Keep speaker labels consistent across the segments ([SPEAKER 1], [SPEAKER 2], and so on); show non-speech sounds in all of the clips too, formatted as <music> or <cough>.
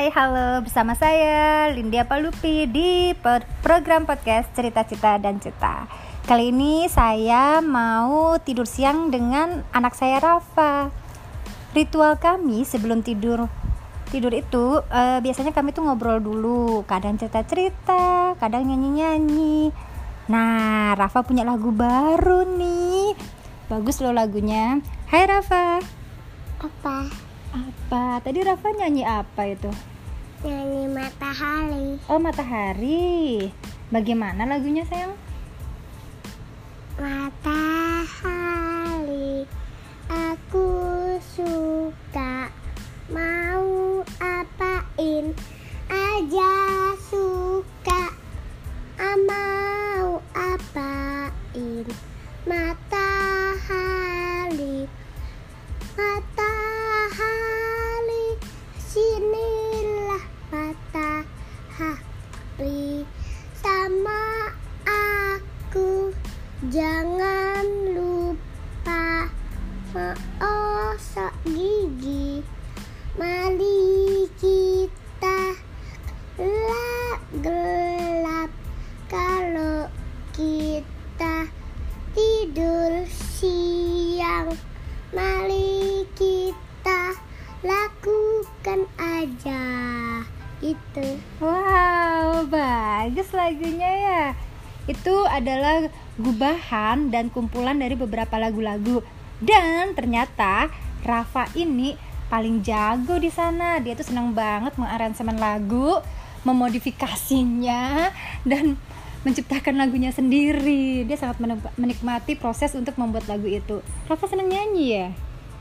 [SPEAKER 1] Hai, halo bersama saya Lindia Palupi di program podcast Cerita Cita dan Cita. Kali ini saya mau tidur siang dengan anak saya Rafa. Ritual kami sebelum tidur tidur itu eh, biasanya kami tuh ngobrol dulu, kadang cerita-cerita, kadang nyanyi-nyanyi. Nah, Rafa punya lagu baru nih. Bagus loh lagunya. Hai Rafa.
[SPEAKER 2] apa
[SPEAKER 1] Apa? Tadi Rafa nyanyi apa itu?
[SPEAKER 2] Nyanyi matahari.
[SPEAKER 1] Oh, matahari. Bagaimana lagunya, sayang?
[SPEAKER 2] matahari aku suka. Mau apain? Aja suka. Ah, mau apain? Matahari mengosok gigi mari kita gelap gelap kalau kita tidur siang mari kita lakukan aja itu
[SPEAKER 1] Wow, bagus lagunya ya. Itu adalah gubahan dan kumpulan dari beberapa lagu-lagu. Dan ternyata Rafa ini paling jago di sana. Dia tuh senang banget mengaransemen lagu, memodifikasinya dan menciptakan lagunya sendiri. Dia sangat menik- menikmati proses untuk membuat lagu itu. Rafa senang nyanyi ya?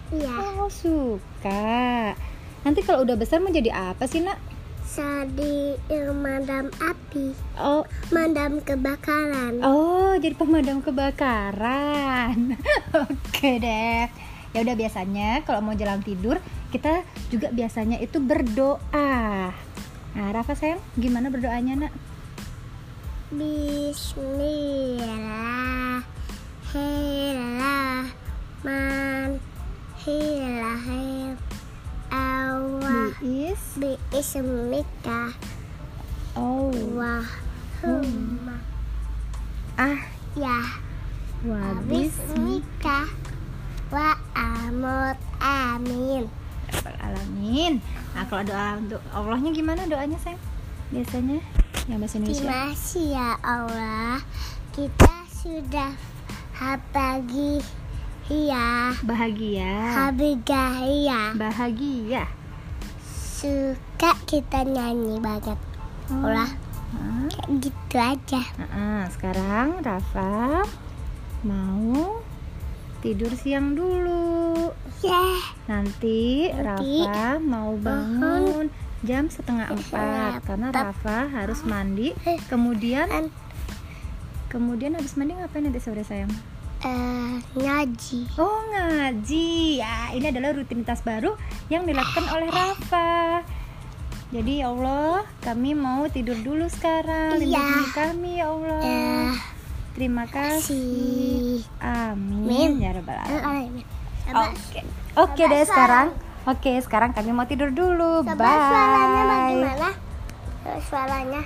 [SPEAKER 2] iya
[SPEAKER 1] Oh, suka. Nanti kalau udah besar mau jadi apa sih, Nak?
[SPEAKER 2] Sadi madam api
[SPEAKER 1] Oh,
[SPEAKER 2] madam kebakaran
[SPEAKER 1] Oh, jadi pemadam kebakaran. <laughs> Oke deh. Ya udah biasanya kalau mau jalan tidur, kita juga biasanya itu berdoa. Nah, Rafa sayang, gimana berdoanya, Nak?
[SPEAKER 2] Bismillahirrahmanirrahim Allah
[SPEAKER 1] Is
[SPEAKER 2] Bismika
[SPEAKER 1] Oh.
[SPEAKER 2] Wahumma
[SPEAKER 1] Ah,
[SPEAKER 2] Ya
[SPEAKER 1] wabis
[SPEAKER 2] Bismika Wa amut amin
[SPEAKER 1] alamin. Nah, kalau doa untuk Allahnya gimana doanya, sayang? Biasanya yang bahasa Indonesia.
[SPEAKER 2] Terima kasih ya Allah Kita sudah pagi Iya
[SPEAKER 1] Bahagia.
[SPEAKER 2] Habigaya
[SPEAKER 1] Bahagia.
[SPEAKER 2] Suka kita nyanyi banget
[SPEAKER 1] Oh.
[SPEAKER 2] Allah
[SPEAKER 1] Hah?
[SPEAKER 2] Kayak gitu aja
[SPEAKER 1] Nah, sekarang Rafa mau tidur siang dulu.
[SPEAKER 2] Ya
[SPEAKER 1] Nanti,
[SPEAKER 2] Nanti
[SPEAKER 1] Rafa mau bangun jam setengah empat karena. Rafa harus mandi.
[SPEAKER 2] Eh.
[SPEAKER 1] Kemudian,
[SPEAKER 2] An-
[SPEAKER 1] kemudian habis mandi ngapain nanti sore sayang?
[SPEAKER 2] Eh, Ngaji
[SPEAKER 1] Oh ngaji. Ya, ini adalah rutinitas baru yang dilakukan oleh Rafa. Jadi ya Allah, kami mau tidur dulu sekarang.
[SPEAKER 2] Iya.
[SPEAKER 1] Lindungi kami ya Allah.
[SPEAKER 2] Eh,
[SPEAKER 1] Terima kasih.
[SPEAKER 2] Si
[SPEAKER 1] Amin
[SPEAKER 2] Min.
[SPEAKER 1] ya rabbal alamin.
[SPEAKER 2] Alamin. Sabar.
[SPEAKER 1] Oke. Oke deh sekarang. Oke, sekarang kami mau tidur dulu.
[SPEAKER 2] Sabar suaranya
[SPEAKER 1] Bye.
[SPEAKER 2] bagaimana? Suaranya